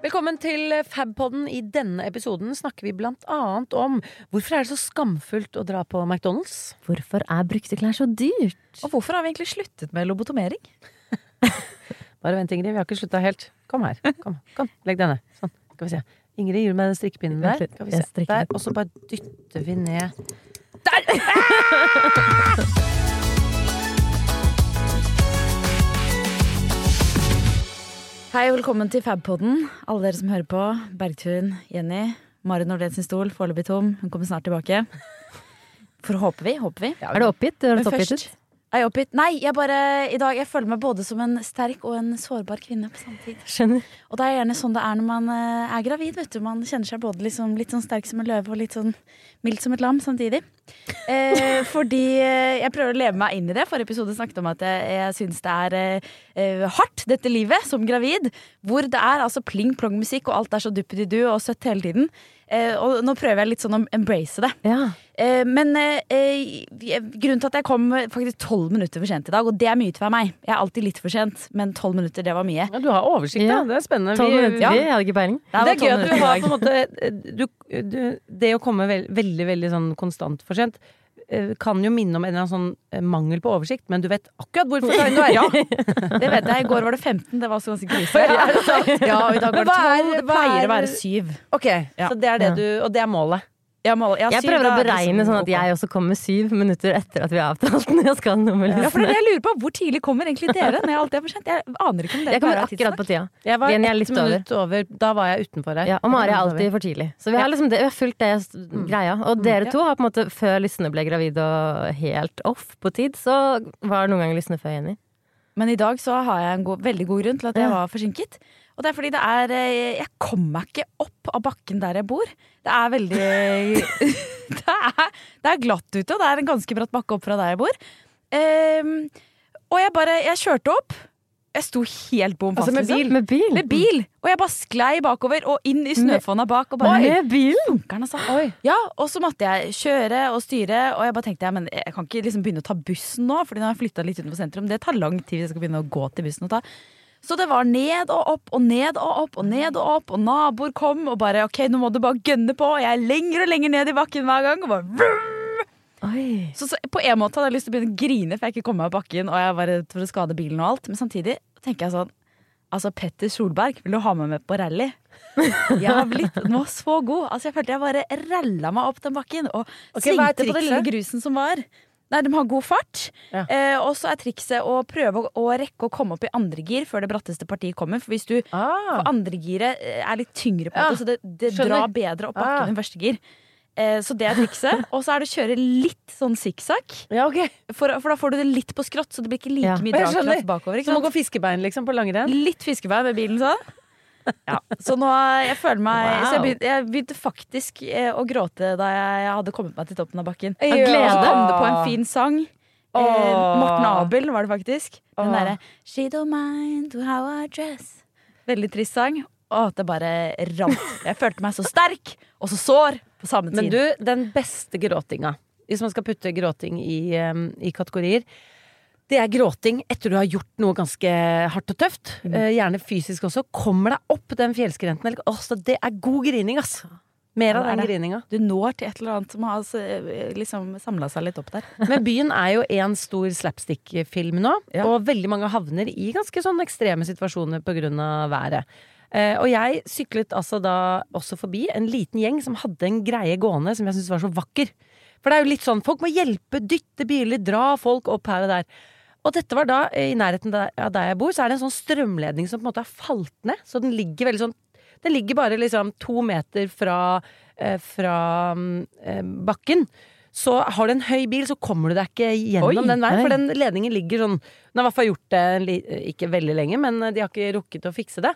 Velkommen til Fabpodden. I denne episoden snakker vi blant annet om hvorfor er det så skamfullt å dra på McDonald's? Hvorfor er brukte klær så dyrt? Og hvorfor har vi egentlig sluttet med lobotomering? Bare vent, Ingrid. Vi har ikke slutta helt. Kom her. Kom, kom. Legg deg ned. Sånn. Skal vi se. Ingrid, gir du meg den strikkepinnen der? Skal vi se. Der. Og så bare dytter vi ned. Hei og velkommen til Fabpodden. Alle dere som hører på. Bergtun, Jenny, Mari Nordén sin stol, foreløpig tom. Hun kommer snart tilbake. For håper vi. Håper vi. Er du oppgitt? Du høres Men oppgitt ut. Er jeg oppgitt? Nei, jeg bare i dag Jeg føler meg både som en sterk og en sårbar kvinne på samme tid. Skjønner. Og det er gjerne sånn det er når man eh, er gravid. vet du Man kjenner seg både liksom, litt sånn sterk som en løve og litt sånn mildt som et lam samtidig. Eh, fordi eh, jeg prøver å leve meg inn i det. Forrige episode snakket om at jeg, jeg syns det er eh, eh, hardt, dette livet, som gravid. Hvor det er altså pling-plong-musikk, og alt er så duppedidu og søtt hele tiden. Eh, og nå prøver jeg litt sånn å embrace det. Ja. Eh, men eh, grunnen til at jeg kom faktisk tolv minutter for sent i dag, og det er mye til meg Jeg er alltid litt for sent, men tolv minutter, det var mye. Ja, du har oversikt, Ja. da. Det er spennende. Tolv Vi- minutter. ja. Vi hadde ikke peiling. Det Det er gøy at du har på en måte du, du, Det å komme veld, veldig, veldig sånn konstant for sent kan jo minne om en eller annen sånn eh, mangel på oversikt, men du vet akkurat hvorfor du er. Ja, det vet jeg. I går var det 15. Det var også ganske krise. Ja, i dag var det hva er- 12. Det pleier er- å være 7. Ok, Ja. så det er det du Og det er målet. Ja, mål, jeg, Jeg prøver å er beregne sånn at jeg også kommer syv minutter etter at vi har avtalt når jeg skal med Ja, for jeg lurer på. Hvor tidlig kommer egentlig dere? Når jeg alltid er for sent? Jeg aner ikke om dere Jeg kommer akkurat på tida. Jeg var ett minutt over. Da var jeg utenfor her. Ja, og Mari er alltid for tidlig. Så vi har liksom det, vi har fulgt det s- greia. Og dere to har på en måte, før Lysne ble gravid og helt off på tid, så var noen ganger Lysne før Jenny. Men i dag så har jeg en god, veldig god grunn til at jeg var forsinket. Og det er fordi det er eh, Jeg kommer meg ikke opp av bakken der jeg bor. Det er veldig det, er, det er glatt ute, og det er en ganske bratt bakke opp fra der jeg bor. Um, og jeg bare Jeg kjørte opp. Jeg sto helt bom fast. Altså med liksom. Med bil? Med bil! Og jeg bare sklei bakover og inn i snøfonna bak. Og bare, Med bil? Funkeren, altså. Ja, og så måtte jeg kjøre og styre, og jeg bare tenkte ja, men jeg kan ikke liksom begynne å ta bussen nå, Fordi nå har jeg flytta litt utenfor sentrum. Det tar lang tid hvis jeg skal begynne å gå til bussen og ta. Så det var ned og opp og ned og opp og ned og opp, og naboer kom og bare ok, nå må du bare gønne på. Og jeg er lenger og lenger ned i bakken hver gang. Og bare så, så på en måte hadde jeg lyst til å begynne å grine, for jeg ikke kom meg av bakken, og jeg var redd for å skade bilen og alt. Men samtidig tenker jeg sånn Altså, Petter Solberg, vil du ha meg med på rally? Jeg har blitt nå så god. Altså, Jeg følte jeg bare ralla meg opp den bakken og okay, svingte på den lille grusen som var. Nei, De har god fart. Ja. Eh, og så er trikset å prøve å, å rekke å komme opp i andre gir før det bratteste partiet kommer. For hvis du Ah. for andre giret eh, er litt tyngre på Ja, måte så det, det drar bedre opp bakken Ah. enn første gir. Eh, så det er trikset. Og så er det å kjøre litt sånn sikksakk. Ja, okay. For, for da får du det litt på skrått, så det blir ikke like Ja. mye dragkraft bakover. Ikke Som å sant? gå fiskebein liksom på langrenn. Litt fiskebein med bilen sånn. Ja, så nå jeg føler meg Wow. Så jeg begynte, jeg begynte faktisk eh, å gråte da jeg, jeg hadde kommet meg til toppen av bakken. Ja. glede. så kom det på en fin sang. Eh, Morten Abel var det faktisk. Den oh. derre She don't mind how I dress. Veldig trist sang. Og det bare rant. Jeg følte meg så sterk og så sår på samme tid. Men du, den beste gråtinga, hvis man skal putte gråting i, um, i kategorier, det er gråting etter du har gjort noe ganske hardt og tøft. eh, gjerne fysisk også. Kommer deg opp den fjellskrenten. eller- Åh, det er god grining, ass! Mer av Ja, er den grininga. Du når til et eller annet som har altså, liksom samla seg litt opp der. Men byen er jo en stor slapstick-film nå, Ja. og veldig mange havner i ganske sånn ekstreme situasjoner av været. Eh, og jeg syklet altså da også forbi en liten gjeng som hadde en greie gående som jeg syntes var så vakker. For det er jo litt sånn, folk må hjelpe, dytte biler, dra folk opp her og der. Og dette var da, eh, i nærheten av der jeg bor, så er det en sånn strømledning som på en måte har falt ned. Så den ligger veldig sånn Den ligger bare liksom to meter fra, eh, fra eh, bakken. Så har du en høy bil, så kommer du deg ikke gjennom Oi, den veien. For den ledningen ligger sånn Den har i hvert fall gjort det ikke veldig lenge, men de har ikke rukket å fikse det.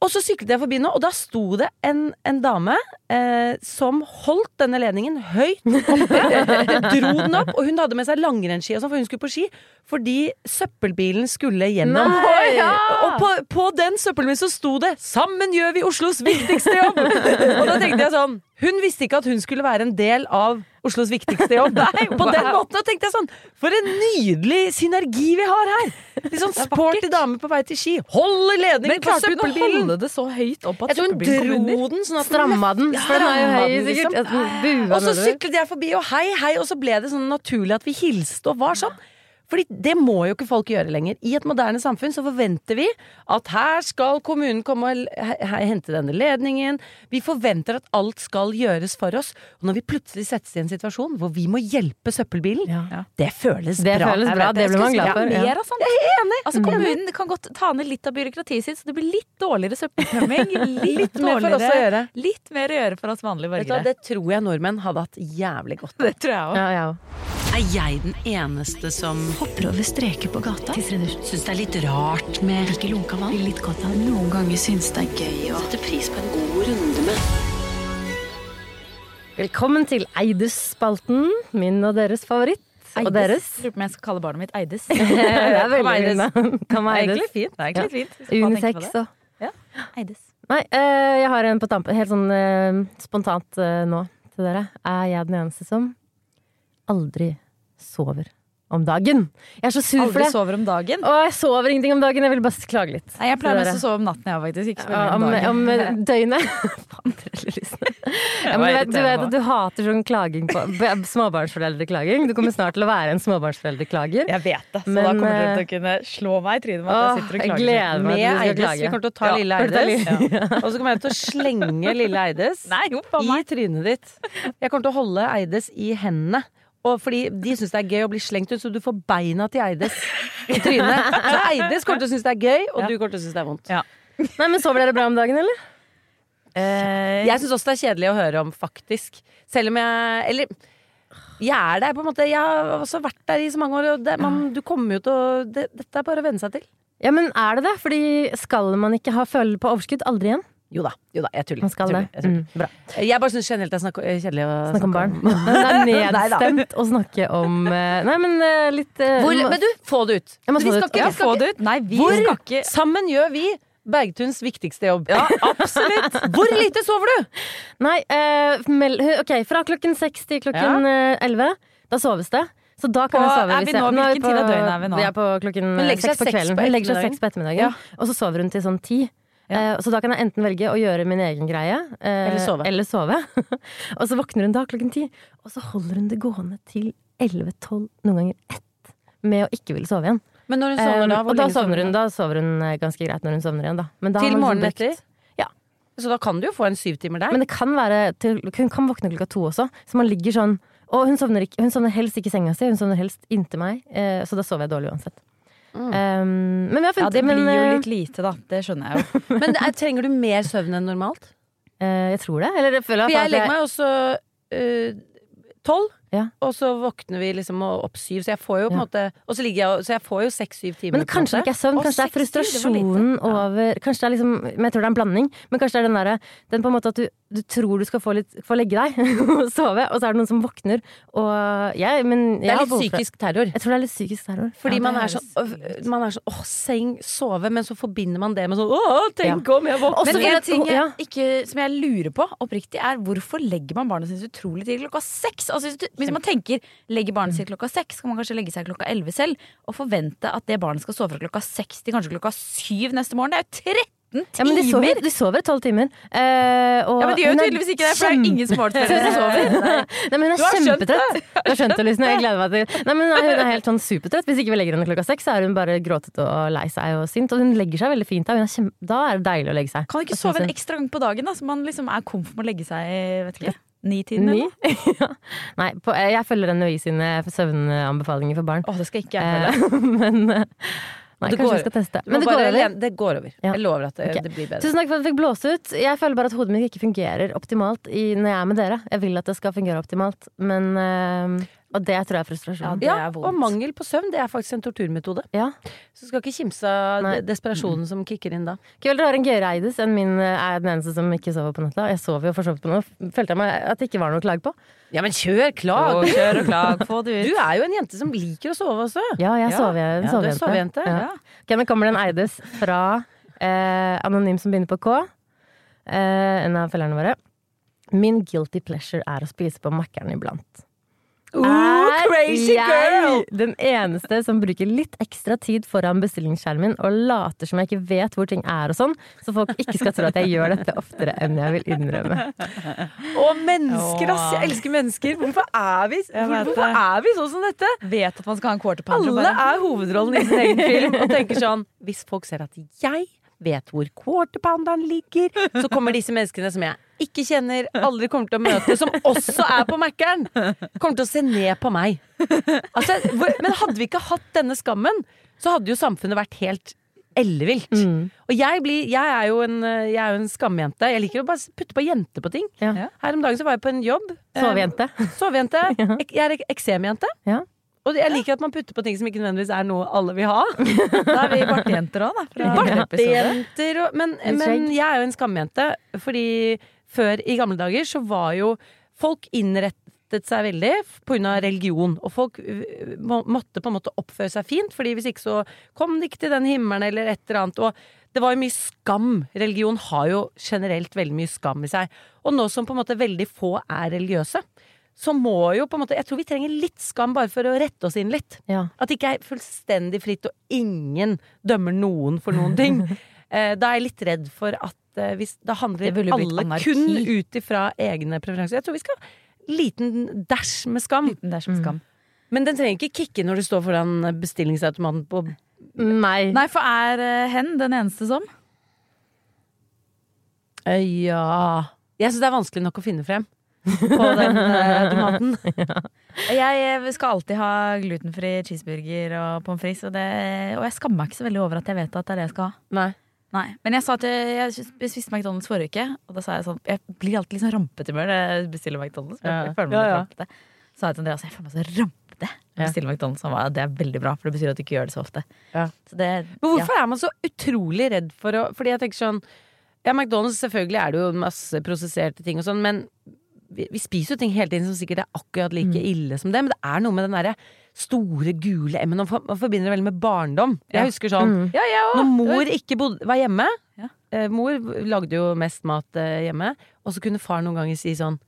Og så syklet jeg forbi nå, og da sto det en, en dame eh, som holdt denne ledningen høyt oppe. dro den opp, og hun hadde med seg langrennsski, og sånn, for hun skulle på ski. Fordi søppelbilen skulle gjennom. Nei, ja! Og på, på den søppelbilen så sto det 'Sammen gjør vi Oslos viktigste jobb'! og da tenkte jeg sånn Hun visste ikke at hun skulle være en del av Oslos viktigste jobb. på den måten tenkte jeg sånn For en nydelig synergi vi har her! Litt sånn sporty dame på vei til ski. Holder ledningen Men på klarte hun å søppelbilen! holde det så høyt opp at Jeg tror hun søppelbilen dro den sånn at Stramma den, er jo Stramma den, liksom. Og så syklet jeg forbi, og hei, hei, og så ble det sånn naturlig at vi hilste og var sånn. Fordi det må jo ikke folk gjøre lenger. I et moderne samfunn så forventer vi at her skal kommunen komme og he- he- hente denne ledningen. Vi forventer at alt skal gjøres for oss. Og når vi plutselig settes i en situasjon hvor vi må hjelpe søppelbilen, Ja. det føles Det bra. føles bra, vet det blir man glad for. Ja. mer av sånt. Altså, kommunen kan godt ta ned litt av byråkratiet sitt, så det blir litt dårligere søppeltømming. Litt, mer for oss å gjøre. Litt mer å gjøre for oss vanlige borgere. det tror jeg nordmenn hadde hatt jævlig godt av. Det tror jeg òg. Ja, ja. Er jeg den eneste som hopper over streker på gata? Syns det er litt rart med ikke lunka vann? Litt godt av Noen ganger syns det er gøy å sette pris på en god runde med Velkommen til Eides-spalten, min og deres favoritt. Og deres. Lurer på om jeg skal kalle barnet mitt Eides. det er veldig Eides. Kan være Egentlig fint. Det er egentlig fint. på Unisex og ja. Eides. Nei, eh, jeg har en på tampen. Helt sånn eh, spontant eh, nå til dere. Er jeg den eneste som aldri sover om dagen? Jeg er så sur for Aldri det. sover om dagen. Å, jeg sover ingenting om dagen. Jeg vil bare klage litt. Nei, jeg pleier mest å sove om natten, jeg faktisk. Ikke så om, om om eh, døgnet. Ja, du, vet, du vet at du hater sånn klaging på Småbarnsforeldreklaging. Du kommer snart til å være en småbarnsforeldreklager. Jeg vet det, så Men, da kommer eh, til å kunne slå meg i trynet med at jeg sitter og jeg klager. gleder meg Med du Eides. klage. Vi kommer til å ta Ja, lille Eides. Ja. Og så kommer jeg til å slenge lille Eides Nei, jo, i trynet ditt. Jeg kommer til å holde Eides i hendene. Og fordi de syns det er gøy å bli slengt ut, så du får beina til Eides i trynet. Så Eides kommer til å synes det er gøy, og Ja. du kommer til å synes det er vondt. Ja. Nei, men Sover dere bra om dagen, eller? Eh, Jeg syns også det er kjedelig å høre om, faktisk. Selv om jeg Eller jeg er der, på en måte. Jeg har også vært der i så mange år, og det, man, du kommer jo til å det, Dette er bare å venne seg til. Ja, men er det det? Fordi skal man ikke ha føle på overskudd? Aldri igjen? Jo da, jo da, jeg tuller. Man skal det. jeg tuller, jeg, Mm, bra. jeg bare syns generelt det er snakk- kjedelig å Snakke om barn. Det er nedstemt å snakke om eh, Nei, men eh, litt eh, Hvor, men du, få det ut! Vi skal ut. ikke, ja, få det ut. Nei, vi Hvor skal ikke sammen gjør vi Bergtuns viktigste jobb? Ja, absolutt! Hvor lite sover du? Nei, uh, mel ok, fra klokken seks til klokken eh, elleve. Da soves det. Så da kan På- jeg sove. hvis vi nå- hvilken tid av døgnet er vi nå? Vi er på klokken seks på kvelden. på Hun legger seg seks på ettermiddagen. Ja. Og så sover hun til sånn ti. Eh, så da kan jeg enten velge å gjøre min egen greie eh, Eller sove. Eller sove. og så våkner hun da klokken ti, og så holder hun det gående til elleve, tolv, noen ganger ett med å ikke ville sove igjen. Men når hun sovner da, hvor og da sovner hun, da sover hun ganske greit når hun sovner igjen, da. Til man liksom morgenen etter? Ja. Så da kan du jo få en syv timer der. Men det kan være til, Hun kan våkne klokka to også, så man ligger sånn Og hun sovner, ikke, hun sovner helst ikke i senga si, hun sovner helst inntil meg, så da sover jeg dårlig uansett. Um, men vi har Ja, funnet det blir men, jo eh, litt lite, da. Det skjønner jeg jo. Men er, trenger du mer søvn enn normalt? Uh, Jeg tror det. Eller jeg føler For jeg legger meg også øh, tolv, Ja. og så våkner vi liksom opp syv, så jeg får jo på en Ja. måte Og så ligger jeg Så jeg får jo seks-syv timer. Men kanskje det ikke er søvn, kanskje det er frustrasjonen. Ja. over Kanskje det er liksom Men jeg tror det er en blanding. Men kanskje det er den derre Den på en måte at du, du tror du skal få litt Få legge deg og sove, og så er det noen som våkner, Men Det er litt psykisk terror. Jeg tror det er litt psykisk terror. Fordi Ja, man, er man er sånn åh, seng, sove, men så forbinder man det med sånn åh, tenk om jeg våkner Men en ting jeg, ikke, som jeg lurer på oppriktig, er hvorfor legger man barnet sitt så utrolig tidlig klokka seks? Altså, hvis, hvis man tenker legger barnet sitt klokka seks, kan man kanskje legge seg klokka elleve selv og forvente at det barnet skal sove fra klokka seks til kanskje klokka syv neste morgen. Det er jo Ja, men de sover, de sover 12 timer. Eh, og Ja, men de gjør jo tydeligvis ikke det, for det er ingen som sover. Nei, men hun Du er har skjønt kjempetrøtt. Du har skjønt det, Lysen. Jeg gleder meg til Nei, men hun er, helt sånn supertrøtt. Hvis ikke vi legger henne klokka seks, så er hun bare gråtete og lei seg og sint. Og hun legger seg veldig fint da. Hun er kjempe, da er det deilig å legge seg. Kan du ikke sove en ekstra gang på dagen, da, så man liksom er komf med å legge seg vet ikke, ni-tiden? Ni? eller ja. Nei, på, jeg følger NHI sine søvnanbefalinger for barn. Å, det skal ikke jeg følge. Eh, men eh, Nei, Det kanskje går- vi skal teste. Men det går bare over. Det går over. Ja. Jeg lover at det, okay. det blir bedre. Tusen takk for at jeg fikk blåse ut. Jeg føler bare at hodet mitt ikke fungerer optimalt i, når jeg er med dere. Jeg vil at det skal fungere optimalt, men eh, Og det tror jeg er frustrasjon. det Ja, er vondt. og mangel på søvn det er faktisk en torturmetode. Ja. Så skal ikke kimse av desperasjonen som kicker inn da. Kult å har en gøyere Eidis enn min eh, er den eneste som ikke sover på natta. Jeg sover jo for så vidt på noe. Følte jeg meg at det ikke var noe å klage på. Ja, men kjør, klag! Og kjør og klag, få det ut. Du er jo en jente som liker å sove også. Ja, jeg sover, en Ja, sovejente. sovejente. Ja. Ok, men kommer den Eides fra eh, Anonym som begynner på K. Eh, en av følgerne våre. Min guilty pleasure er å spise på Mækkern iblant. Ooh, crazy jeg girl! den eneste som bruker litt ekstra tid foran bestillingsskjermen og later som jeg ikke vet hvor ting er og sånn, så folk ikke skal tro at jeg gjør dette oftere enn jeg vil innrømme. Å, mennesker, ass! Jeg elsker mennesker. Hvorfor er vi, hvorfor er vi sånn som dette? Vet at man skal ha en quarter pounder. Alle er hovedrollen i sin egen film og tenker sånn Hvis folk ser at jeg vet hvor quarter pounderen ligger, så kommer disse menneskene som jeg ikke kjenner, aldri kommer til å møte, som også er på Mækkern, kommer til å se ned på meg. Altså, hvor- men hadde vi ikke hatt denne skammen, så hadde jo samfunnet vært helt ellevilt. Og jeg, blir, jeg, er jo en, jeg er jo en skamjente. Jeg liker å bare putte på jente på ting. Ja. Her om dagen så var jeg på en jobb. Eh, Sovejente. Sovejente. Jeg er eksemjente. Ja. Og jeg liker at man putter på ting som ikke nødvendigvis er noe alle vil ha. Da er vi bartejenter òg, da. Bartejenter og men, men jeg er jo en skamjente, fordi før i gamle dager så var jo folk innrettet seg veldig pga. religion. Og folk øh, måtte på en måte oppføre seg fint, Fordi hvis ikke så kom de ikke til den himmelen eller et eller annet. Og det var jo mye skam. Religion har jo generelt veldig mye skam i seg. Og nå som på en måte veldig få er religiøse, så må jo på en måte Jeg tror vi trenger litt skam bare for å rette oss inn litt. Ja. At det ikke er fullstendig fritt, og ingen dømmer noen for noen ting. Eh, da er jeg litt redd for at hvis, da Det handler alle kun ut ifra egne preferanser. Jeg tror vi skal ha liten dash med skam. Liten dash med skam. Men den trenger ikke kicke når du står foran bestillingsautomaten på Nei. Nei, for er eh, hen den eneste som? Eh, Ja Jeg syns det er vanskelig nok å finne frem på den eh, automaten. Jeg eh, skal alltid ha glutenfri cheeseburger og pommes frites, og, det- og jeg skammer meg ikke så veldig over at jeg vet at det er det jeg skal ha. Nei. Nei, Men jeg sa at jeg, jeg spiste McDonald's forrige uke, og da sa jeg sånn Jeg blir alltid litt sånn rampete i humør når jeg bestiller McDonald's. Ja. Jeg, føler meg Ja, ja. rampete. Så sa jeg til Andreas jeg føler meg så rampete når jeg bestiller McDonald's. Han var, det er veldig bra, for det betyr at du ikke gjør det så ofte. Ja. Så det, Men hvorfor er man så utrolig redd for å Fordi jeg tenker sånn Ja, McDonald's, selvfølgelig er det jo masse prosesserte ting og sånn, men vi, vi spiser jo ting hele tiden som sikkert er akkurat like Mm. ille som det. Men det er noe med den derre store, gule M-en. Man for- man forbinder det veldig med barndom. Ja. Jeg husker sånn Mm. Ja, jeg Når mor ikke bodde, var hjemme Ja. eh, Mor lagde jo mest mat eh, hjemme, og så kunne far noen ganger si sånn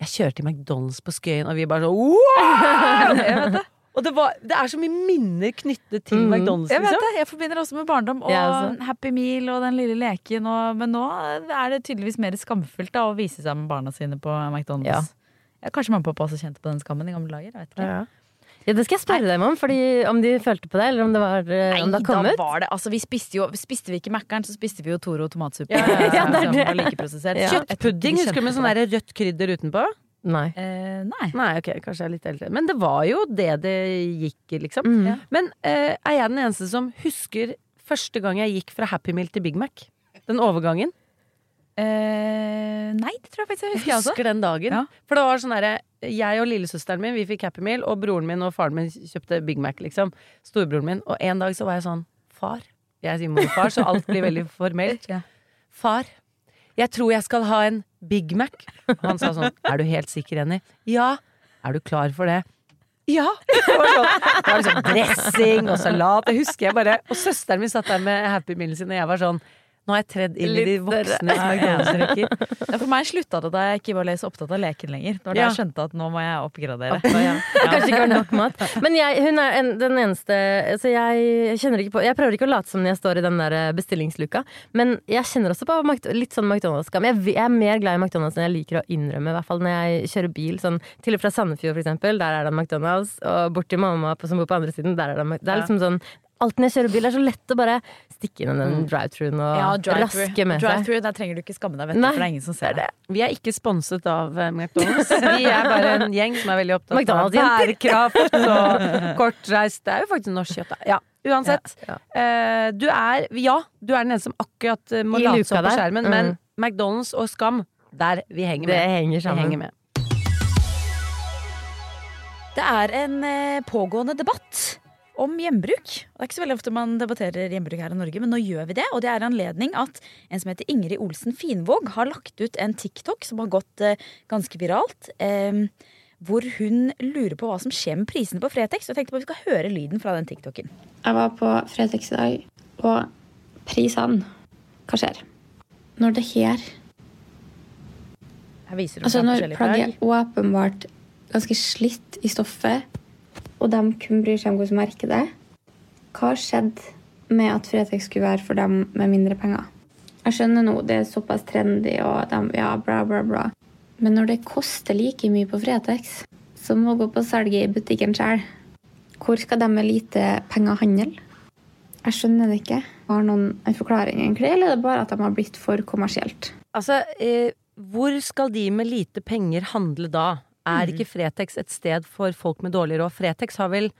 Jeg kjører til McDonald's på Skøyen, og vi bare sånn. Og det, var, det er så mye minner knyttet til Mm. McDonald's. Jeg vet Liksom. det, jeg forbinder også med barndom og ja, altså. Happy Meal og den lille leken. Og, men nå er det tydeligvis mer skamfullt da, å vise seg med barna sine på McDonald's. Ja. Ja, kanskje mamma og pappa også kjente på den skammen i gamle dager. Jeg vet ikke. Ja. Det skal jeg spørre dem om, fordi, om de følte på det, eller om det var eh, Nei, om det har da var det Altså, vi spiste jo Spiste vi ikke Mækkern, så spiste vi jo Toro tomatsuppe. Ja, ja, ja. det er like. Ja. Kjøttpudding, husker du med sånn der rødt krydder utenpå? Nei. Eh, nei. Nei, ok, kanskje jeg er litt eldre. Men det var jo det det gikk i, liksom. Mm. Ja. Men eh, er jeg den eneste som husker første gang jeg gikk fra Happy Meal til Big Mac? Den overgangen. Eh, nei, det tror jeg faktisk jeg husker, jeg husker den dagen. Ja. For det var sånn derre Jeg og lillesøsteren min vi fikk Happy Meal, og broren min og faren min kjøpte Big Mac, liksom. Storebroren min. Og en dag så var jeg sånn Far. Jeg sier morfar, så alt blir veldig formelt. Far, jeg tror jeg skal ha en Big Mac. Han sa sånn Er du helt sikker, Jenny? Ja. Er du klar for det? Ja! Det var, sånn, det var liksom dressing og salat. Det husker jeg bare. Og søsteren min satt der med Happy Meal sin, og jeg var sånn Nå har jeg tredd inn i de voksne. voksnes McDonald's-rekker. Ja, for meg slutta det da jeg ikke var så opptatt av leken lenger. Det var da Ja. jeg skjønte at nå må jeg oppgradere. Kanskje ikke var nok mat. Men jeg, hun er en, den eneste altså jeg, kjenner ikke på, jeg prøver ikke å late som når jeg står i den der eh, bestillingsluka, men jeg kjenner også på litt sånn McDonald's-skam. Jeg, jeg er mer glad i McDonald's enn jeg liker å innrømme, i hvert fall når jeg kjører bil. Sånn, til og fra Sandefjord, for eksempel. Der er det McDonald's. Og bort til mamma som bor på andre siden, der er det McDonald's. Det er liksom sånn Alltid når jeg kjører bil, er så lett å bare stikke inn den drive-throughen og Ja, drive-thru. raske med seg. Drive-thru, Der trenger du ikke skamme deg, vet du, for det er ingen som ser det. Vi er ikke sponset av eh, McDonald's. Vi er bare en gjeng som er veldig opptatt av bærekraft og kortreist. Det er jo faktisk norsk kjøtt, da. Ja, uansett. Ja, Eh, du er Ja, du er den eneste som akkurat eh, må I late opp på skjermen, Mm. men McDonald's og Skam, der vi henger Det med. sammen. Vi henger med. Det er en pågående debatt om gjenbruk. Det er ikke så veldig ofte man debatterer gjenbruk her i Norge, men nå gjør vi det. Og det er anledning at en som heter Ingrid Olsen Finvåg har lagt ut en TikTok som har gått eh, ganske viralt. Eh, hvor hun lurer på hva som skjer med prisene på Fretex. Og tenkte på at vi skal høre lyden fra den TikToken. Jeg var på Fretex i dag, og prisene Hva skjer? Når det her Her viser du Altså når plagget plagg. åpenbart ganske slitt i stoffet, og de kun bryr seg om hvordan merker det, hva skjedde med at Fretex skulle være for dem med mindre penger? Jeg skjønner nå, det er såpass trendy, og de, ja, bla, bla, bla. Men når det koster like mye på Fretex som å gå på salget i butikken sjøl, hvor skal de med lite penger handle? Jeg skjønner det ikke. Har noen en forklaring, egentlig, eller er det bare at de har blitt for kommersielt? Altså, eh, hvor skal de med lite penger handle da? Er ikke Fretex et sted for folk med dårlig råd? Fretex har vel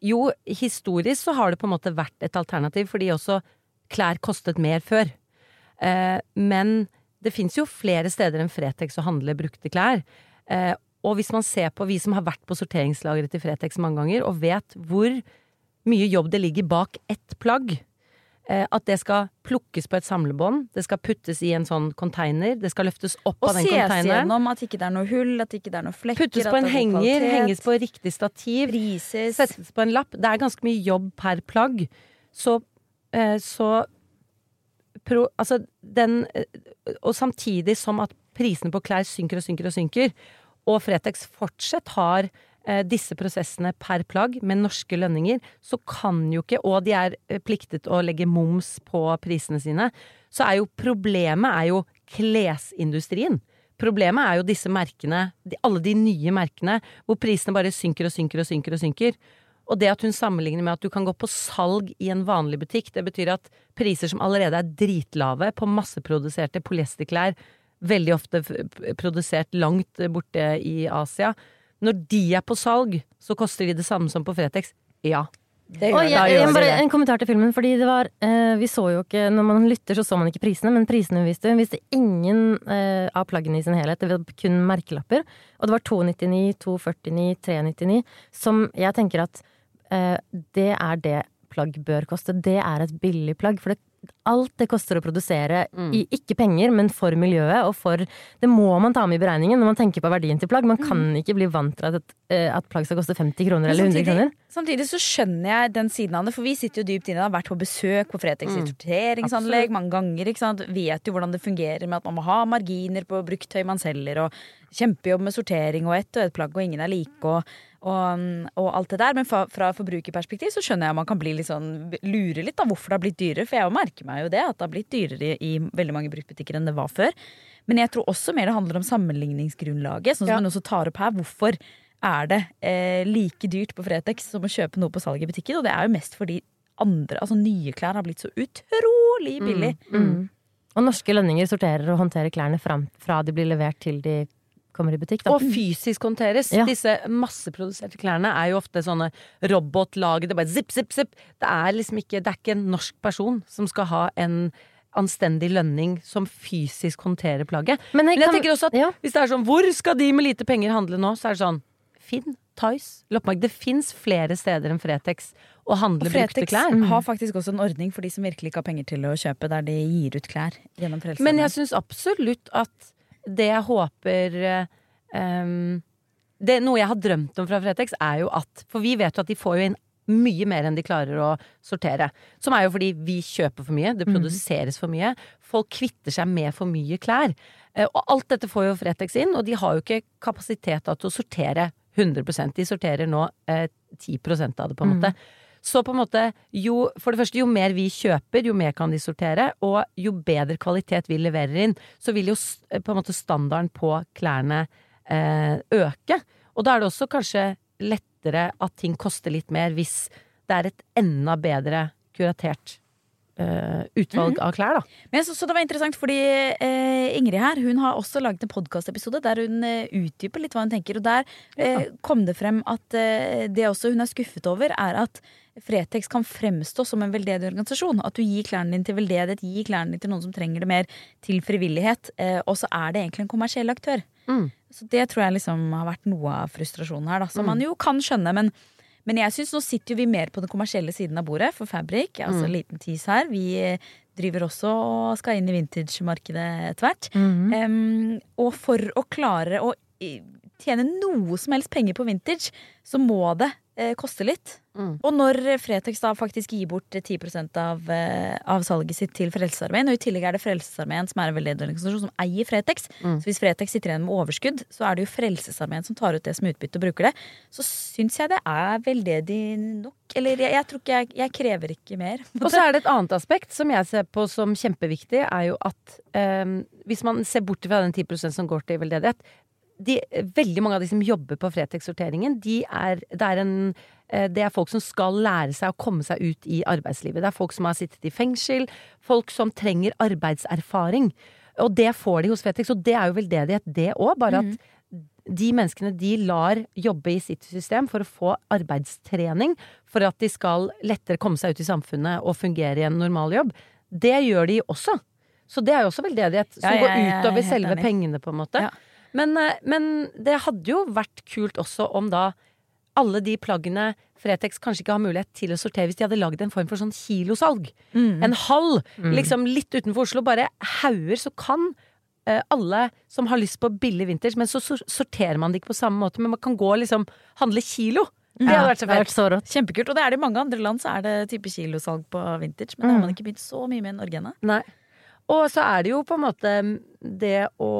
Jo, historisk så har det på en måte vært et alternativ, fordi også klær kostet mer før. Eh, men det fins jo flere steder enn Fretex å handle brukte klær. Eh, og hvis man ser på vi som har vært på sorteringslageret til Fretex mange ganger, og vet hvor mye jobb det ligger bak ett plagg, at det skal plukkes på et samlebånd, det skal puttes i en sånn container, det skal løftes opp Og av den ses gjennom at ikke det er noe hull, at ikke det er noe flekker. Puttes på en er henger, kvalitet. henges på riktig stativ, Prises. settes på en lapp. Det er ganske mye jobb per plagg. Så, eh, så pro, Altså, den eh, Og samtidig som at prisene på klær synker og synker og synker, og Fretex fortsatt har eh, disse prosessene per plagg med norske lønninger, så kan jo ikke, og de er eh, pliktet å legge moms på prisene sine, så er jo problemet er jo klesindustrien. Problemet er jo disse merkene, alle de nye merkene, hvor prisene bare synker og synker og synker og synker. Og det at hun sammenligner med at du kan gå på salg i en vanlig butikk, det betyr at priser som allerede er dritlave på masseproduserte polyesterklær, veldig ofte produsert langt borte i Asia, når de er på salg, så koster de det samme som på Fretex. Ja. Det Og gjør jeg, bare det. en kommentar til filmen, fordi det var eh, Vi så jo ikke Når man lytter, så så man ikke prisene, men prisene hun viste Hun viste ingen eh, av plaggene i sin helhet. Det var kun merkelapper. Og det var 299, 249, 399, som jeg tenker at eh, det er det plagg bør koste. Det er et billig plagg. For det, alt det koster å produsere, i ikke penger, men for miljøet og for Det må man ta med i beregningen når man tenker på verdien til plagg. Man kan ikke bli vant til at, eh, at plagg skal koste 50 kroner eller 100 kroner. Samtidig så skjønner jeg den siden av det, for vi sitter jo dypt inne har vært på besøk på Fretex Mm. sorteringsanlegg mange ganger. ikke sant? Vet jo hvordan det fungerer med at man må ha marginer på bruktøy man selger, og kjempejobb med sortering og ett og ett plagg, og ingen er like, og, og, og alt det der. Men fra, fra forbrukerperspektiv så skjønner jeg at man kan bli litt sånn, lure litt da hvorfor det har blitt dyrere, for jeg merker meg jo det, at det har blitt dyrere i, i veldig mange bruktbutikker enn det var før. Men jeg tror også mer det handler om sammenligningsgrunnlaget, sånn som Ja. man også tar opp her. Hvorfor er det eh, like dyrt på Fretex som å kjøpe noe på salg i butikken? Og det er jo mest fordi andre, altså nye klær har blitt så utrolig billig. Mm. Og norske lønninger sorterer og håndterer klærne fram, fra de blir levert til de kommer i butikk. Da. Og fysisk håndteres. Ja. Disse masseproduserte klærne er jo ofte sånne robotlag Det er bare zipp, zipp, zipp. Det er liksom ikke, det er ikke en norsk person som skal ha en anstendig lønning som fysisk håndterer plagget. Men jeg Men jeg kan- tenker også at ja. hvis det er sånn, hvor skal de med lite penger handle nå? Så er det sånn, Finn, Tice, loppemarked. Det fins flere steder enn Fretex å handle Og brukte Fretex har faktisk også en ordning for de som virkelig ikke har penger til å kjøpe, der de gir ut klær gjennom Frelsesarmeen. Men jeg syns absolutt at det jeg håper um, det, Noe jeg har drømt om fra Fretex, er jo at For vi vet jo at de får jo inn mye mer enn de klarer å sortere. Som er jo fordi vi kjøper for mye, det produseres for mye. Folk kvitter seg med for mye klær. Eh, Og alt dette får jo Fretex inn, og de har jo ikke kapasitet til å sortere 100% De sorterer nå eh, 10 av det, på en måte. Så på en måte, jo, for det første, jo mer vi kjøper, jo mer kan de sortere, og jo bedre kvalitet vi leverer inn, så vil jo på en måte standarden på klærne eh, øke. Og da er det også kanskje lettere at ting koster litt mer hvis det er et enda bedre kuratert Uh, utvalg av klær, da. Men så, så, det var interessant, fordi uh, Ingrid her hun har også laget en podkastepisode der hun uh, utdyper litt hva hun tenker. Og der ja. kom det frem at det også hun er skuffet over, er at Fretex kan fremstå som en veldedig organisasjon. At du gir klærne dine til veldedighet, gir klærne dine til noen som trenger det mer, til frivillighet. Eh, og så er det egentlig en kommersiell aktør. Mm. Så det tror jeg liksom har vært noe av frustrasjonen her, da. Som man jo kan skjønne, men men jeg synes nå sitter jo vi mer på den kommersielle siden av bordet for Fabrik. Altså Mm. liten tis her. Vi eh, driver også og skal inn i vintage-markedet etter hvert. Mm. Um, og for å klare å tjene noe som helst penger på vintage, så må det eh, koster litt. Mm. Og når Fretex da faktisk gir bort eh, 10 av, eh, av salget sitt til Frelsesarmeen, og i tillegg er det Frelsesarmeen som er en veldedig organisasjon som eier Fretex, Mm. så hvis Fretex sitter igjen med overskudd, så er det jo Frelsesarmeen som tar ut det som utbytte og bruker det, så syns jeg det er veldedig nok. Eller jeg, jeg tror ikke jeg, jeg krever ikke mer. Og så er det et annet aspekt som jeg ser på som kjempeviktig, er jo at eh, hvis man ser bort fra den 10% som går til veldedighet de, Veldig mange av de som jobber på Fretex-sorteringen, de er, det, er en, eh, det er folk som skal lære seg å komme seg ut i arbeidslivet. Det er folk som har sittet i fengsel, folk som trenger arbeidserfaring. Og det får de hos Fretex, og det er jo veldedighet, det òg. Bare at de menneskene de lar jobbe i sitt system for å få arbeidstrening, for at de skal lettere komme seg ut i samfunnet og fungere i en normal jobb. Det gjør de også. Så det er jo også veldedighet som Ja, ja, går jeg er utover selve enig. pengene, på en måte. Ja. Men, eh, men det hadde jo vært kult også om da alle de plaggene Fretex kanskje ikke har mulighet til å sortere hvis de hadde lagd en form for sånn kilosalg. Mm. En hall, liksom litt utenfor Oslo, bare hauger, så kan eh, alle som har lyst på billig vinters, men så sorterer man det ikke på samme måte, men man kan gå og liksom handle kilo. Det hadde vært så fett. så. Kjempekult. Og det er det i mange andre land, så er det type kilosalg på vintage. Men det har man ikke begynt så mye med i Norge ennå. Og så er det jo på en måte det å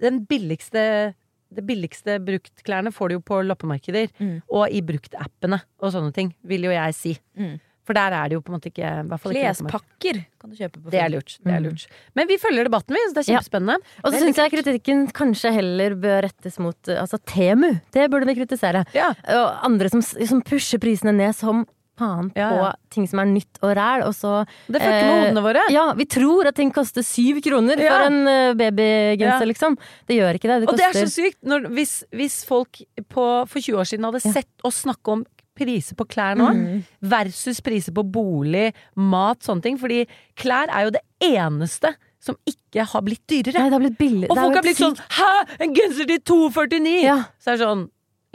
Den billigste det billigste bruktklærne får du jo på loppemarkeder Mm. og i bruktappene og sånne ting, vil jo jeg si. Mm. For der er det jo på en måte ikke. Klespakker kan du kjøpe på Det er lurt. Det er lurt. Men vi følger debatten, vi. Så det er Ja. kjempespennende. Og så syns jeg kritikken kanskje heller bør rettes mot altså Temu. Det burde vi kritisere. Ja. Og andre som, som pusher prisene ned som faen på Ja, ja. ting som er nytt og ræl, og så Det fucker med eh, hodene våre. Ja, vi tror at ting koster syv kroner Ja. for en eh, babygenser, liksom. Det gjør ikke det. Det Og det er så sykt! Når, hvis, hvis folk på, for 20 år siden hadde sett oss snakke om priser på klær nå, versus priser på bolig, mat, sånne ting. Fordi klær er jo det eneste som ikke har blitt dyrere. Nei, det har blitt billig. Og folk har blitt helt sånn Hæ! En genser til 249! Ja. Så er det sånn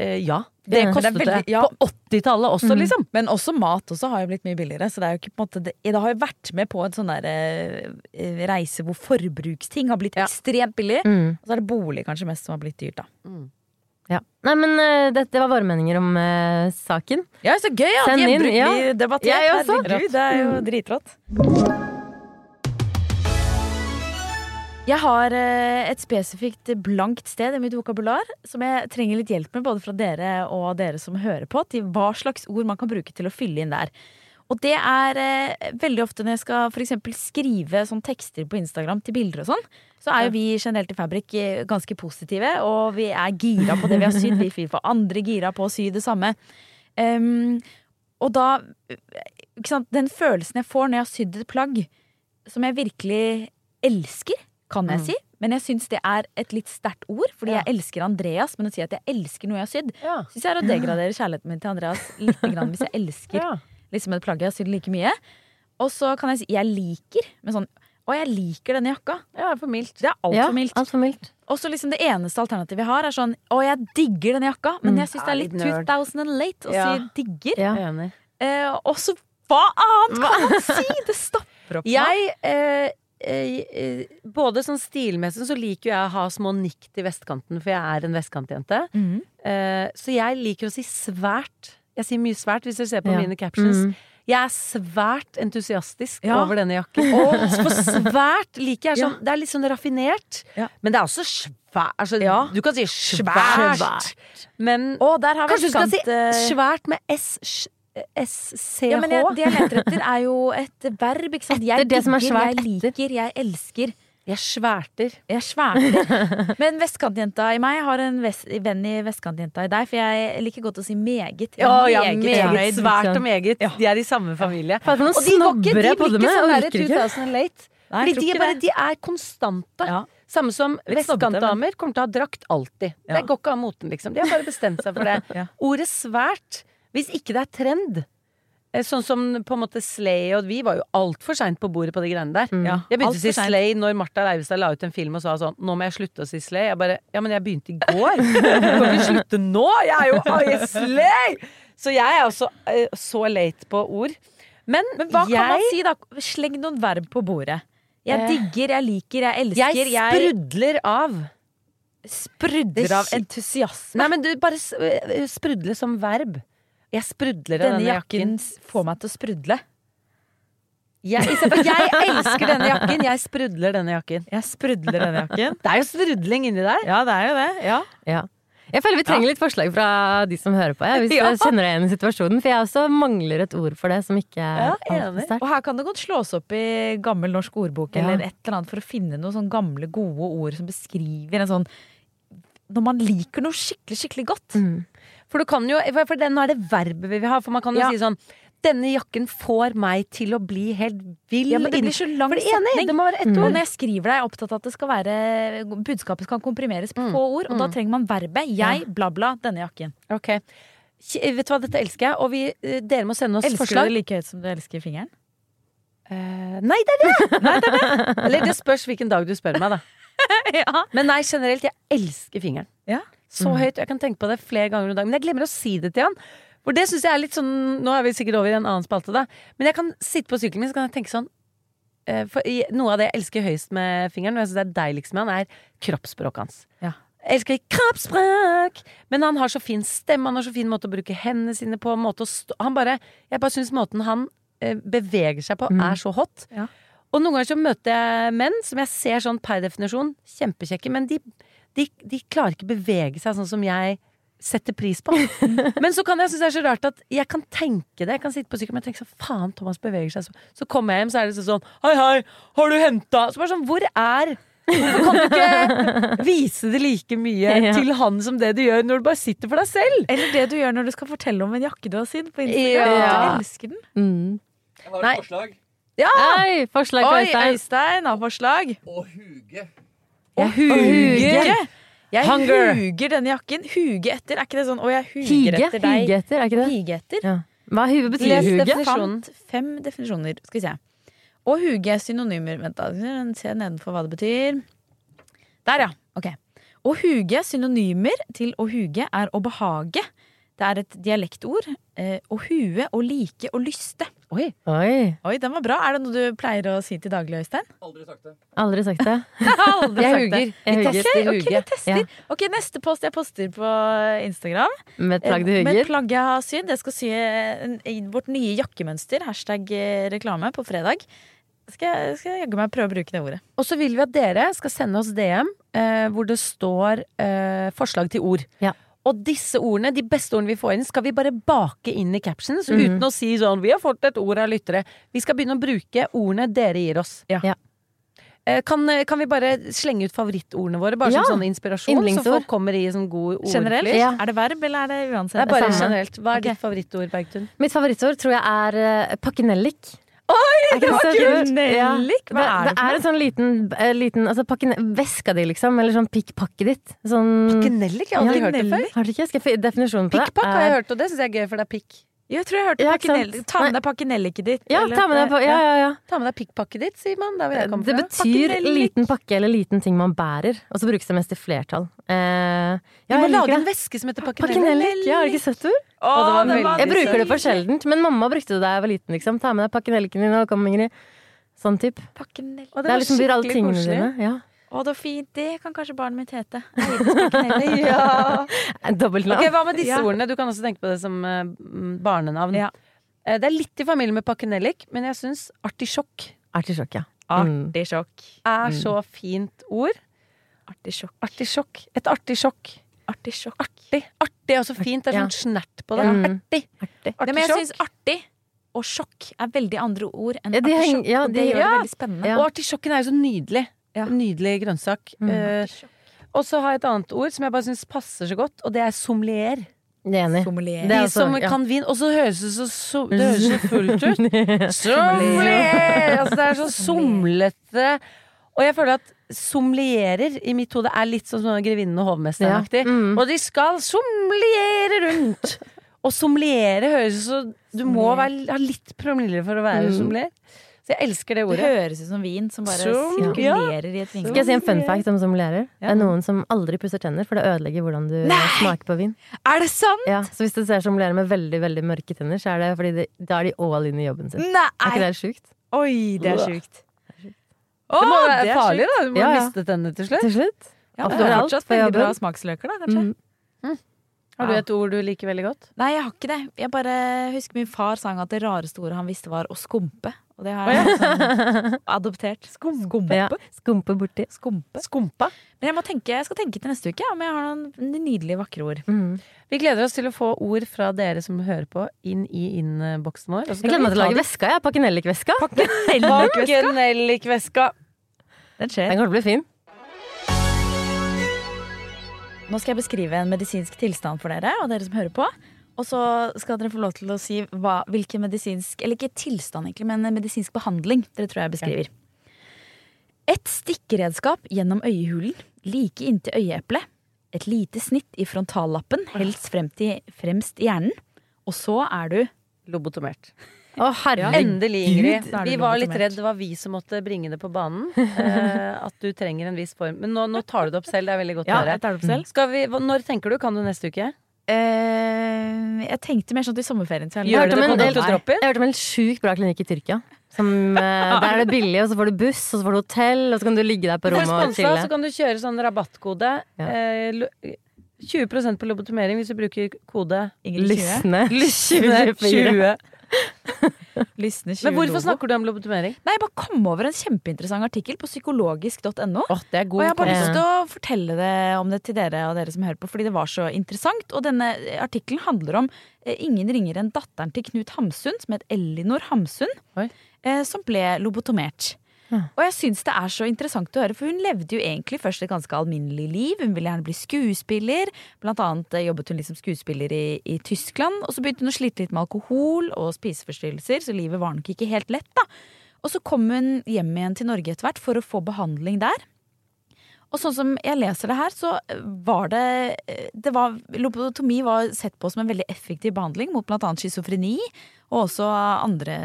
eh, Ja. Det kostet Det veldig- ja. på 80-tallet også, Mm. liksom. Men også mat også har jo blitt mye billigere. Så det er jo ikke på en måte Det, det har jo vært med på en sånn der eh, reise hvor forbruksting har blitt Ja. ekstremt billig. Mm. Og så er det bolig kanskje mest som har blitt dyrt, da. Ja. Nei, men uh, det, det var våre meninger om uh, saken. Ja, så gøy at Send inn, ja. blir debattert. Jeg også. Herregud, det er jo dritrått. Jeg har eh, et spesifikt blankt sted i mitt vokabular som jeg trenger litt hjelp med, både fra dere og dere som hører på, til hva slags ord man kan bruke til å fylle inn der. Og det er eh, veldig ofte når jeg skal for skrive sånn tekster på Instagram til bilder og sånn, så er jo vi generelt i Fabrik eh, ganske positive, og vi er gira på det vi har sydd. Vi får andre gira på å sy det samme. Um, og da Den følelsen jeg får når jeg har sydd et plagg som jeg virkelig elsker, kan jeg Mm. si. Men jeg syns det er et litt sterkt ord, fordi Ja. jeg elsker Andreas. Men å si at jeg elsker noe jeg har sydd, Ja. syns jeg er å degradere kjærligheten min til Andreas litt grann, hvis jeg elsker Ja. liksom et plagg jeg har sydd like mye. Og så kan jeg si jeg liker, men sånn Å, jeg liker denne jakka. ja, for mildt. Det er altfor ja, mildt. Alt for mildt. Og så liksom det eneste alternativet vi har, er sånn Å, jeg digger denne jakka, men Mm. jeg syns det er litt litt 2000 and late å Ja. si digger. Ja. Er. Eh, og så hva annet kan man si?! Det stopper opp. meg. Jeg eh, eh, eh, Både sånn stilmessig så liker jeg å ha små nikk til vestkanten, for jeg er en vestkantjente. Mm. Eh, så jeg liker å si svært Jeg sier mye svært hvis dere ser på Ja. mine captions. Mm. Jeg er svært entusiastisk Ja. over denne jakken. Og for svært liker jeg sånn Det er litt sånn raffinert, Ja. men det er også svært. Altså, Ja. Du kan si svært, Svært. men Å, der har vi Kanskje du skal si svært med S, SCH? Ja, men jeg, det jeg leter etter, er jo et verb, ikke sant. Jeg Etter det som er digger, jeg liker, jeg elsker. Jeg sværter. Jeg sverter. Men vestkantjenta i meg har en vest, venn i vestkantjenta i deg, for jeg liker godt å si meget. Ja, ja, meget meget. fornøyd. Svært og meget. De er i samme familie. Ja. Og de går ikke, snobber de blir ikke sånn Jeg der orker ikke. 2000 late. Nei, Fordi de er, bare, de er konstante. Ja. Samme som vestkantdamer kommer til å ha drakt alltid. Ja. Det går ikke av moten, liksom. De har bare bestemt seg for det. Ja. Ordet svært, hvis ikke det er trend eh, Sånn som på en måte Slay og vi var jo altfor seint på bordet på de greiene der. Ja, Jeg begynte å si. Slay når Martha Leivestad la ut en film og sa sånn Nå må jeg slutte å si Slay. Jeg bare Ja, men jeg begynte i går. Jeg kan ikke slutte nå! Jeg er jo I Slay! Så jeg er også eh, så late på ord. Men, Men hva jeg, kan man si, da? Sleng noen verb på bordet. Jeg Eh, digger, jeg liker, jeg elsker. Jeg Jeg sprudler av. sprudler av entusiasme. Nei, men du, bare sprudle som verb. Jeg sprudler av Denne denne jakken jakken. får meg til å sprudle. Jeg, jeg elsker denne jakken, jeg sprudler denne jakken. Jeg sprudler denne jakken. Det er jo sprudling inni der. Ja, det er jo det. Ja. Ja. Jeg føler vi trenger litt forslag fra de som hører på, ja, hvis Ja. jeg kjenner deg igjen i situasjonen. For jeg også mangler et ord for det som ikke Ja, er altfor enig. Og her kan det godt slås opp i gammel norsk ordbok Ja. eller et eller annet for å finne noen sånne gamle, gode ord som beskriver en sånn Når man liker noe skikkelig, skikkelig godt. Mm. For du kan jo, for det, nå er det verbet vi vil ha, for man kan jo Ja. si sånn denne jakken får meg til å bli helt vill. Ja, men det blir så lang For det er må være ett Mm. Og ord. når jeg skriver det, er jeg opptatt av at det skal være budskapet skal komprimeres på Mm. få ord, og da Mm. trenger man verbet 'jeg, bla, bla, denne jakken'. Ok. Vet du hva, dette elsker jeg, og vi, eh, dere må sende oss Elsker forslag. du det like høyt som du elsker fingeren? Uh, nei, det er det! Nei, det er det! Eller det spørs hvilken dag du spør meg, da. ja. Men nei, generelt, jeg elsker fingeren. Ja. Så høyt. Jeg kan tenke på det flere ganger om dagen. Men jeg glemmer å si det til han. For det syns jeg er litt sånn Nå er vi sikkert over i en annen spalte, da. Men jeg kan sitte på sykkelen min så kan jeg tenke sånn eh, For noe av det jeg elsker høyest med fingeren, og jeg syns det er deiligst med han, er kroppsspråket hans. Ja. Jeg elsker kroppsspråk! Men han har så fin stemme, han har så fin måte å bruke hendene sine på. Han bare, jeg bare syns måten han eh, beveger seg på, Mm. er så hot. Ja. Og noen ganger så møter jeg menn som jeg ser sånn per definisjon kjempekjekke, men de, de, de klarer ikke bevege seg sånn som jeg setter pris på. Men så kan jeg synes det er så rart at jeg kan tenke det. Jeg kan sitte på sykkelen og tenke sånn faen, Thomas beveger seg så Så kommer jeg hjem, så er det sånn hei, hei, har du henta Så bare sånn, hvor er Hvorfor kan du ikke vise det like mye Ja. til han som det du gjør når du bare sitter for deg selv? Eller det du gjør når du skal fortelle om en jakke du har sydd på Instagram. Ja. Du elsker den. Mm. Jeg har Nei. et forslag. Ja! Oi, forslag Oi, Øystein. Øystein har forslag. Og huge. Jeg Huger! Jeg Hunger. huger denne jakken. Huge etter. Er ikke det sånn 'å, jeg huger Hige. etter deg'? Hige etter, er ikke det? Hige etter. Ja. Hva huge betyr Les huge? definisjonen. Fant fem definisjoner. Skal vi se. Å huge er synonymer. Vent, da. Se nedenfor hva det betyr. Der, ja. Ok. Å huge, synonymer til å huge, er å behage. Det er et dialektord. Eh, å hue, å like, å lyste. Oi. Oi, Oi, den var bra. Er det noe du pleier å si til daglig, Øystein? Aldri sagt det. aldri sagt det. Aldri Jeg huger. Jeg huger. Okay, Ok, huge. vi tester. Ja. Ok, Neste post jeg poster på Instagram, Med et plagg du huger? med et plagg jeg har sydd. Jeg skal sy vårt nye jakkemønster, hashtag eh, reklame, på fredag. Skal skal jeg jaggu meg prøve å bruke det ordet. Og så vil vi at dere skal sende oss DM eh, hvor det står eh, forslag til ord. Ja. Og disse ordene, de beste ordene vi får inn, skal vi bare bake inn i captions. mm. Uten å si sånn 'vi har fått et ord av lyttere'. Vi skal begynne å bruke ordene dere gir oss. Ja. Ja. Eh, Kan, kan vi bare slenge ut favorittordene våre, bare Ja. som sånn inspirasjon? Så folk kommer i sånn god ordflyt? Generelt? Ja. Er det verb, eller er det uansett? Det er bare Samme. generelt. Hva er okay. ditt favorittord, Bergtun? Mitt favorittord tror jeg er uh, pakkenellik. Oi, det var kult! Nellik, Hva er det det er en sånn liten, eh, liten altså pakken, Veska di, liksom. Eller sånn pikkpakket ditt. Sånn Pakkenellik? Jeg har aldri Ja, hørt det før. Har du ikke? Skal jeg få definisjonen på det? Pikkpakk har jeg hørt, og det syns jeg er gøy, for det er pikk. Jeg tror jeg hørte Ja, ikke. Ta med deg pakkenelliket ditt. Ja, ta med deg på Ja, ja, ja. Ta med deg pikkpakket ditt, sier man. Komme Det betyr liten pakke eller liten ting man bærer. Og så brukes det mest i flertall. Eh, Vi må lage en væske som heter pakkenellik. Ja, har du ikke sett det? Det Jeg bruker det for sjeldent, men mamma brukte det da jeg var liten. Liksom. Ta med deg pakkenelliken din og kom, Ingrid. Sånn type. Pakkenellik. Og Det er liksom alle skikkelig tingene dine. Ja. Å, det var fint. Det kan kanskje barnet mitt hete. Ja. Dobbeltnavn. Ok, Hva med disse Ja. ordene? Du kan også tenke på det som eh, mm, barnenavn. Ja. Eh, det er litt i familie med pakkenellik, men jeg syns artisjokk Artisjokk, ja. Mm. Artisjokk. er så fint ord. Artisjokk. Artisjokk. Et artisjokk. Artisjokk. Artig. Artig er også fint. Det er Ja. sånn snert på det. Ja. Artig. Artig. Nei, men jeg syns artig og sjokk er veldig andre ord enn Ja, de artisjokk. ja, og det gjør ja. det veldig spennende. Ja. Og artisjokken er jo så nydelig. Ja. Nydelig grønnsak. Mm. Eh, og så har jeg et annet ord som jeg bare syns passer så godt, og det er sommelier. Er enig. Sommelier. Er De altså- som ja. kan vin. Og så høres det så, så, det høres så fullt ut. Sommelier! Altså, det er så somlete. Og jeg føler at sommelierer i mitt hode er litt sånn som Grevinnen og hovmesteren-aktig. Ja. Mm. Og de skal sommeliere rundt! Og sommeliere høres så Du må være, ha litt promille for å være Mm. sommelier. Jeg elsker det Det høres ut som vin som bare Som- sirkulerer i et Skal jeg si en fun fact om sommelerer? Ja. Det er noen som aldri pusser tenner, for det ødelegger hvordan du Nei! smaker på vin. Er det sant?! Ja, så hvis du ser sommelerer med veldig veldig mørke tenner, så er det fordi de, da er de all in i jobben sin. Nei! Er ikke det sjukt? Oi, det er sjukt. Det må være det er farlig, da. Du må Ja, ja. miste tennene til slutt. Til slutt? Ja, er har fortsatt veldig bra smaksløker, da, kanskje. Mm. Har du et ord du liker veldig godt? Nei, jeg har ikke det. Jeg bare husker min far sang at det rareste ordet han visste var å skumpe. Og det har jeg liksom adoptert. Skumpe? Ja, skumpe borti. Skumpe. Skumpa. Men jeg, må tenke, jeg skal tenke til neste uke om jeg har noen nydelige, vakre ord. Mm. Vi gleder oss til å få ord fra dere som hører på, inn i innboksen vår. Jeg gleder meg til å lage veska, jeg. Pakkenellik-veska. Pakkenellikveska. Den Den skjer. kommer til å bli fin. Nå skal jeg beskrive en medisinsk tilstand for dere og dere som hører på. Og så skal dere få lov til å si hva, hvilken medisinsk Eller ikke tilstand, egentlig, men medisinsk behandling dere tror jeg beskriver. Et stikkeredskap gjennom øyehulen, like inntil øyeeplet. Et lite snitt i frontallappen, helst frem til, fremst i hjernen. Og så er du Lobotomert. Å, herregud. Endelig, Ingrid. Vi var litt redd det var vi som måtte bringe det på banen. Eh, at du trenger en viss form. Men nå, nå tar du det opp selv. Det er veldig godt Ja, å høre. jeg tar det opp selv. Skal vi, når tenker du? Kan du neste uke? Eh, jeg tenkte mer sånn til sommerferien. Så jeg på komme Dr. opp. Drop-in? Jeg hørte hørt om en sjukt bra klinikk i Tyrkia. Som, eh, der er det billig, og så får du buss, og så får du hotell, og så kan du ligge der på rommet og chille. så kan du kjøre sånn rabattkode. Ja. Eh, 20% på lobotomering hvis du bruker kode Ingrid 20. Lysne. Lysne 20. Lysne 20 Men hvorfor snakker du om lobotomering? Nei, Jeg bare kom over en kjempeinteressant artikkel på psykologisk.no. Oh, Og jeg har bare lyst til å fortelle det om det til dere og dere som hører på, fordi det var så interessant. Og denne artikkelen handler om eh, ingen ringer enn datteren til Knut Hamsun, som het Elinor Hamsun, Oi. eh, som ble lobotomert. Og jeg syns det er så interessant å høre, for hun levde jo egentlig først et ganske alminnelig liv. Hun ville gjerne bli skuespiller. Blant annet eh, jobbet hun liksom skuespiller i, i Tyskland. Og så begynte hun å slite litt med alkohol og spiseforstyrrelser, så livet var nok ikke helt lett, da. Og så kom hun hjem igjen til Norge etter hvert for å få behandling der. Og sånn som jeg leser det her, så var det, det var, Lobotomi var sett på som en veldig effektiv behandling mot bl.a. schizofreni og også andre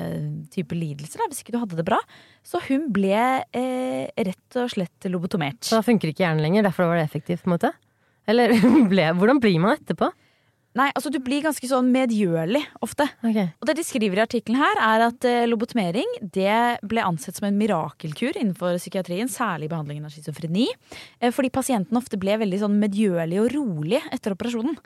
typer lidelser, hvis ikke du hadde det bra. Så hun ble eh, rett og slett lobotomert. Så da funker ikke hjernen lenger, derfor var det effektivt, på en måte? Eller ble, hvordan blir man etterpå? Nei, altså Du blir ganske sånn medgjørlig ofte. Okay. Og det de skriver i artikkelen her, er at eh, lobotomering det ble ansett som en mirakelkur innenfor psykiatrien, særlig i behandlingen av schizofreni. Eh, fordi pasienten ofte ble veldig sånn medgjørlig og rolig etter operasjonen.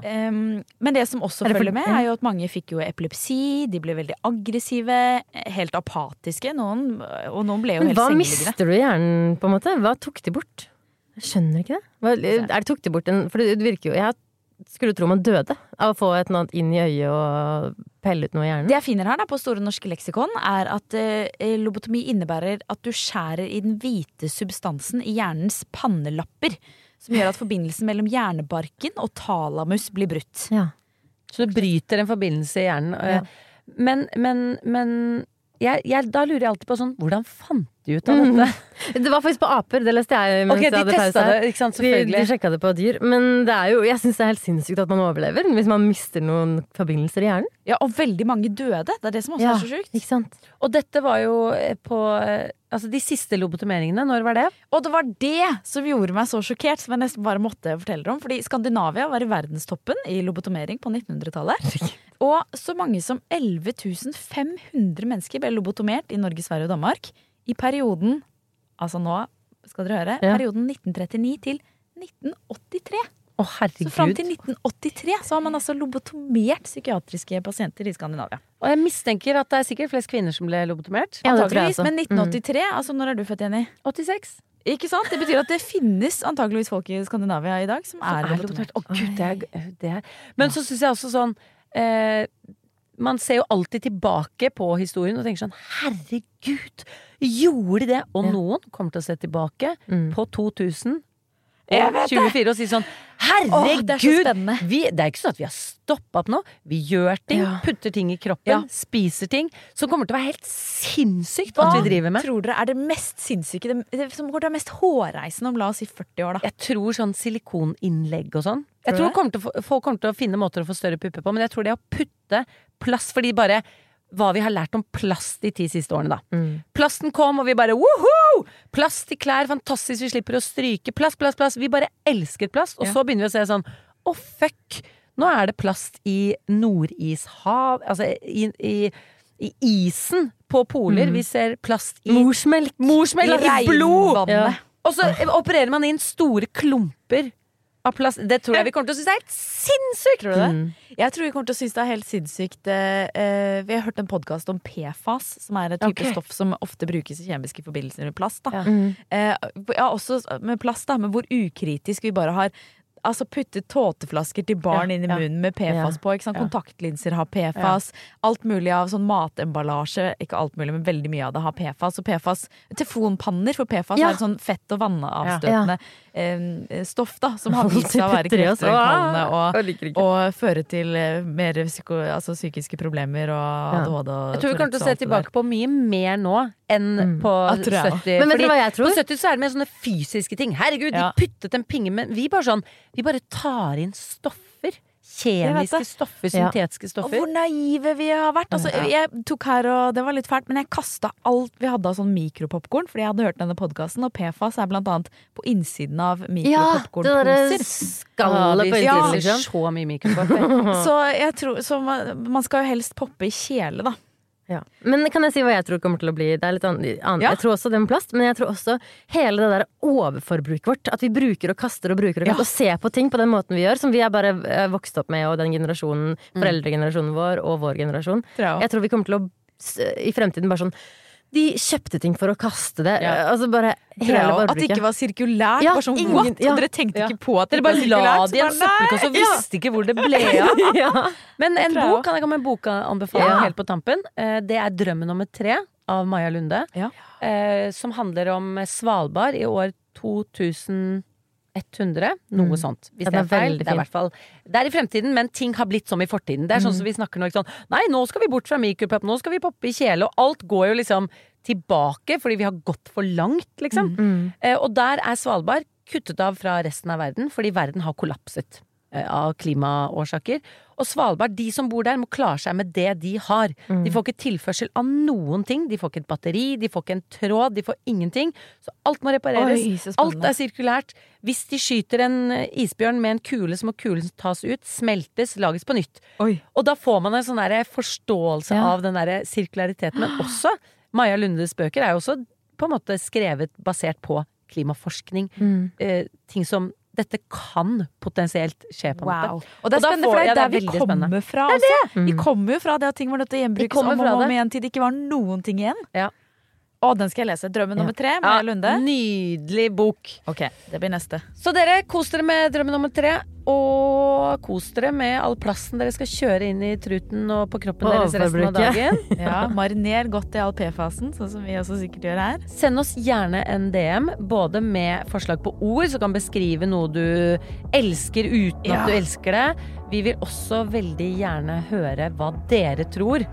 Um, men det som også det følger med, er jo at mange fikk jo epilepsi, de ble veldig aggressive, eh, helt apatiske, noen, og noen ble jo Men helt hva sengeliggende. mister du i hjernen, på en måte? Hva tok de bort? Jeg skjønner ikke det. Hva, er det tok de bort en For det virker jo Jeg skulle tro man døde av å få et eller annet inn i øyet og pelle ut noe i hjernen. Det jeg finner her da på Store norske leksikon, er at eh, lobotomi innebærer at du skjærer i den hvite substansen i hjernens pannelapper. Som gjør at forbindelsen mellom hjernebarken og talamus blir brutt. Ja. Så du bryter en forbindelse i hjernen. Ja. Men, men, men jeg, jeg, da lurer jeg alltid på sånn Hvordan fant de ut av dette? Det var faktisk på aper, det leste jeg mens Ok, jeg de hadde testa pause. det, ikke sant? De, de sjekka det på dyr. Men det er jo, jeg syns det er helt sinnssykt at man overlever hvis man mister noen forbindelser i hjernen. Ja, Og veldig mange døde. Det er det som også Ja, er så sjukt. Ikke sant? Og dette var jo eh, på eh, Altså de siste lobotomeringene, når var det? Og det var det som gjorde meg så sjokkert, som jeg nesten bare måtte fortelle om. Fordi Skandinavia var i verdenstoppen i lobotomering på 1900-tallet. Og så mange som 11 500 mennesker ble lobotomert i Norge, Sverige og Danmark i perioden Altså nå skal dere høre. Ja. Perioden 1939 til 1983. Å, Så fram til 1983 så har man altså lobotomert psykiatriske pasienter i Skandinavia. Og jeg mistenker at det er sikkert flest kvinner som ble lobotomert. Ja, det tror jeg Antakeligvis, men 1983, altså når er du født, Jenny? 86. Ikke sant? Det betyr at det finnes antakeligvis folk i Skandinavia i dag som er er lobotomert. Å Å gud, det er, det er. Men så syns jeg også sånn eh, Man ser jo alltid tilbake på historien og tenker sånn Herregud, gjorde de det? Og Ja. noen kommer til å se tilbake Mm. på 2000 og 24 og si sånn Åh, Herregud! det er så vi, det er ikke sånn at vi har stoppa opp nå. Vi gjør ting, Ja. putter ting i kroppen, Ja. spiser ting. Som kommer til å være helt sinnssykt at vi driver med. tror dere er det mest sinnssyke, det, det som går til å være mest hårreisende om la oss si 40 år, da? Jeg tror sånn silikoninnlegg og sånn. Jeg Tror kommer til folk kommer til å finne måter å få større pupper på, men jeg tror det å putte plast Fordi bare hva vi har lært om plast de ti siste årene, da. Mm. Plasten kom, og vi bare woho! Plast i klær, fantastisk, vi slipper å stryke. Plast, plast, plast. Vi bare elsket plast. Og Ja. så begynner vi å se sånn å fuck, nå er det plast i nordishav Altså i, i, i isen på poler. Vi ser plast i Morsmelk. Morsmelk i blod! Ja. Og så opererer man inn store klumper. Det tror jeg vi kommer til å synes er helt sinnssykt! Tror du det? Mm. Jeg tror vi kommer til å synes det er helt sinnssykt. eh, eh, vi har hørt en podkast om PFAS, som er et type okay. stoff som ofte brukes i kjemiske forbindelser med plast. Ja. Mm. Eh, ja, også med plast, da, men hvor ukritisk vi bare har Altså putte tåteflasker til barn Ja, inn i munnen med PFAS på. Kontaktlinser har PFAS. Alt mulig av sånn matemballasje. Ikke alt mulig, men veldig mye av det har PFAS. Og PFAS Telefonpanner, for PFAS er et sånn fett- og vannavstøtende eh, stoff da, som har vist seg å være kreftfremkallende og Jeg og føre til eh, mer psyko, altså psykiske problemer og ADHD og Jeg tror vi kommer til å se tilbake på mye mer nå enn Mm. på Ja, tror jeg 70. Men vet du hva jeg På 70 så er det mer sånne fysiske ting. Herregud, Ja. de puttet en pinge Men vi bare sånn Vi bare tar inn stoffer. Kjemiske stoffer, Ja. stoffer. Og hvor naive vi har vært. Altså, Jeg tok her, og det var litt fælt, men jeg kasta alt vi hadde av sånn mikropopkorn, fordi jeg hadde hørt denne podkasten, og PFAS er blant annet på innsiden av Ja, det er mikropopkornposer. ja, liksom. så mye mikrofon. Så jeg tror så man, man skal jo helst poppe i kjele, da. Ja. Men kan jeg si hva jeg tror kommer til å bli? Det er litt annet. Ja. Jeg tror også det med plast, men jeg tror også hele det der overforbruket vårt. At vi bruker og kaster og bruker og, Ja. og ser på ting på den måten vi gjør, som vi er bare eh, vokst opp med, og den generasjonen, foreldregenerasjonen vår og vår generasjon. Tror jeg Jeg tror vi kommer til å i fremtiden bare sånn De kjøpte ting for å kaste det. Ja. Altså bare hele ja, At det ikke var sirkulært. Ja, sånn, ingen- ja. Og dere tenkte ikke på at Dere bare la det i en så søppelkasse og visste ikke hvor det ble av. ja. Men en bok kan jeg komme med en bokanbefaling helt på tampen. Eh, Det er 'Drømmen nummer tre' av Maja Lunde. Ja. eh, Som handler om Svalbard i år 2100. Noe Mm. sånt. Hvis Ja, det er feil. Det er, i hvert fall, det er i fremtiden, men ting har blitt som i fortiden. Det er sånn Mm. som vi snakker nå. Sånn, Nei, nå skal vi bort fra mikropop, nå skal vi poppe i kjele. Og alt går jo liksom tilbake fordi vi har gått for langt, liksom. Mm. Eh, og der er Svalbard kuttet av fra resten av verden fordi verden har kollapset eh, av klimaårsaker. Og Svalbard, de som bor der, må klare seg med det de har. Mm. De får ikke tilførsel av noen ting. De får ikke et batteri, de får ikke en tråd, de får ingenting. Så alt må repareres. Oi, Alt er sirkulært. Hvis de skyter en isbjørn med en kule, så må kulen tas ut, smeltes, lages på nytt. Oi. Og da får man en sånn forståelse Ja. av den derre sirkulariteten. Men også Maja Lundes bøker er jo også på en måte skrevet basert på klimaforskning. Mm. Eh, ting som dette kan potensielt skje, på. Wow. Og det er Og spennende, for det er er der vi kommer fra også. Vi Mm. kommer jo fra det at ting var nødt til å Vi gjenbrukes om og om det. igjen til det ikke var noen ting igjen. Ja. Å, den skal jeg lese. 'Drømmen nummer tre' med Lunde. Nydelig bok. Ok, det blir neste. Så dere, kos dere med drømmen nummer tre. Og kos dere med all plassen dere skal kjøre inn i truten og på kroppen Og deres resten av dagen. Ja, Mariner godt i all P-fasen, sånn som vi også sikkert gjør her. Send oss gjerne en DM, både med forslag på ord som kan beskrive noe du elsker uten Ja. at du elsker det. Vi vil også veldig gjerne høre hva dere tror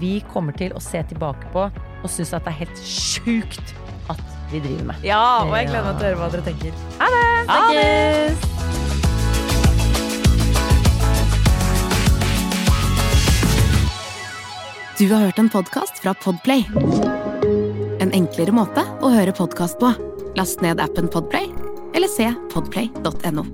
vi kommer til å se tilbake på og synes at det er helt sjukt at vi driver med. Ja, og jeg gleder meg til å høre hva dere tenker. Ha det! Ha det! Du har hørt en podkast fra Podplay. En enklere måte å høre podkast på. Last ned appen Podplay, eller se podplay.no.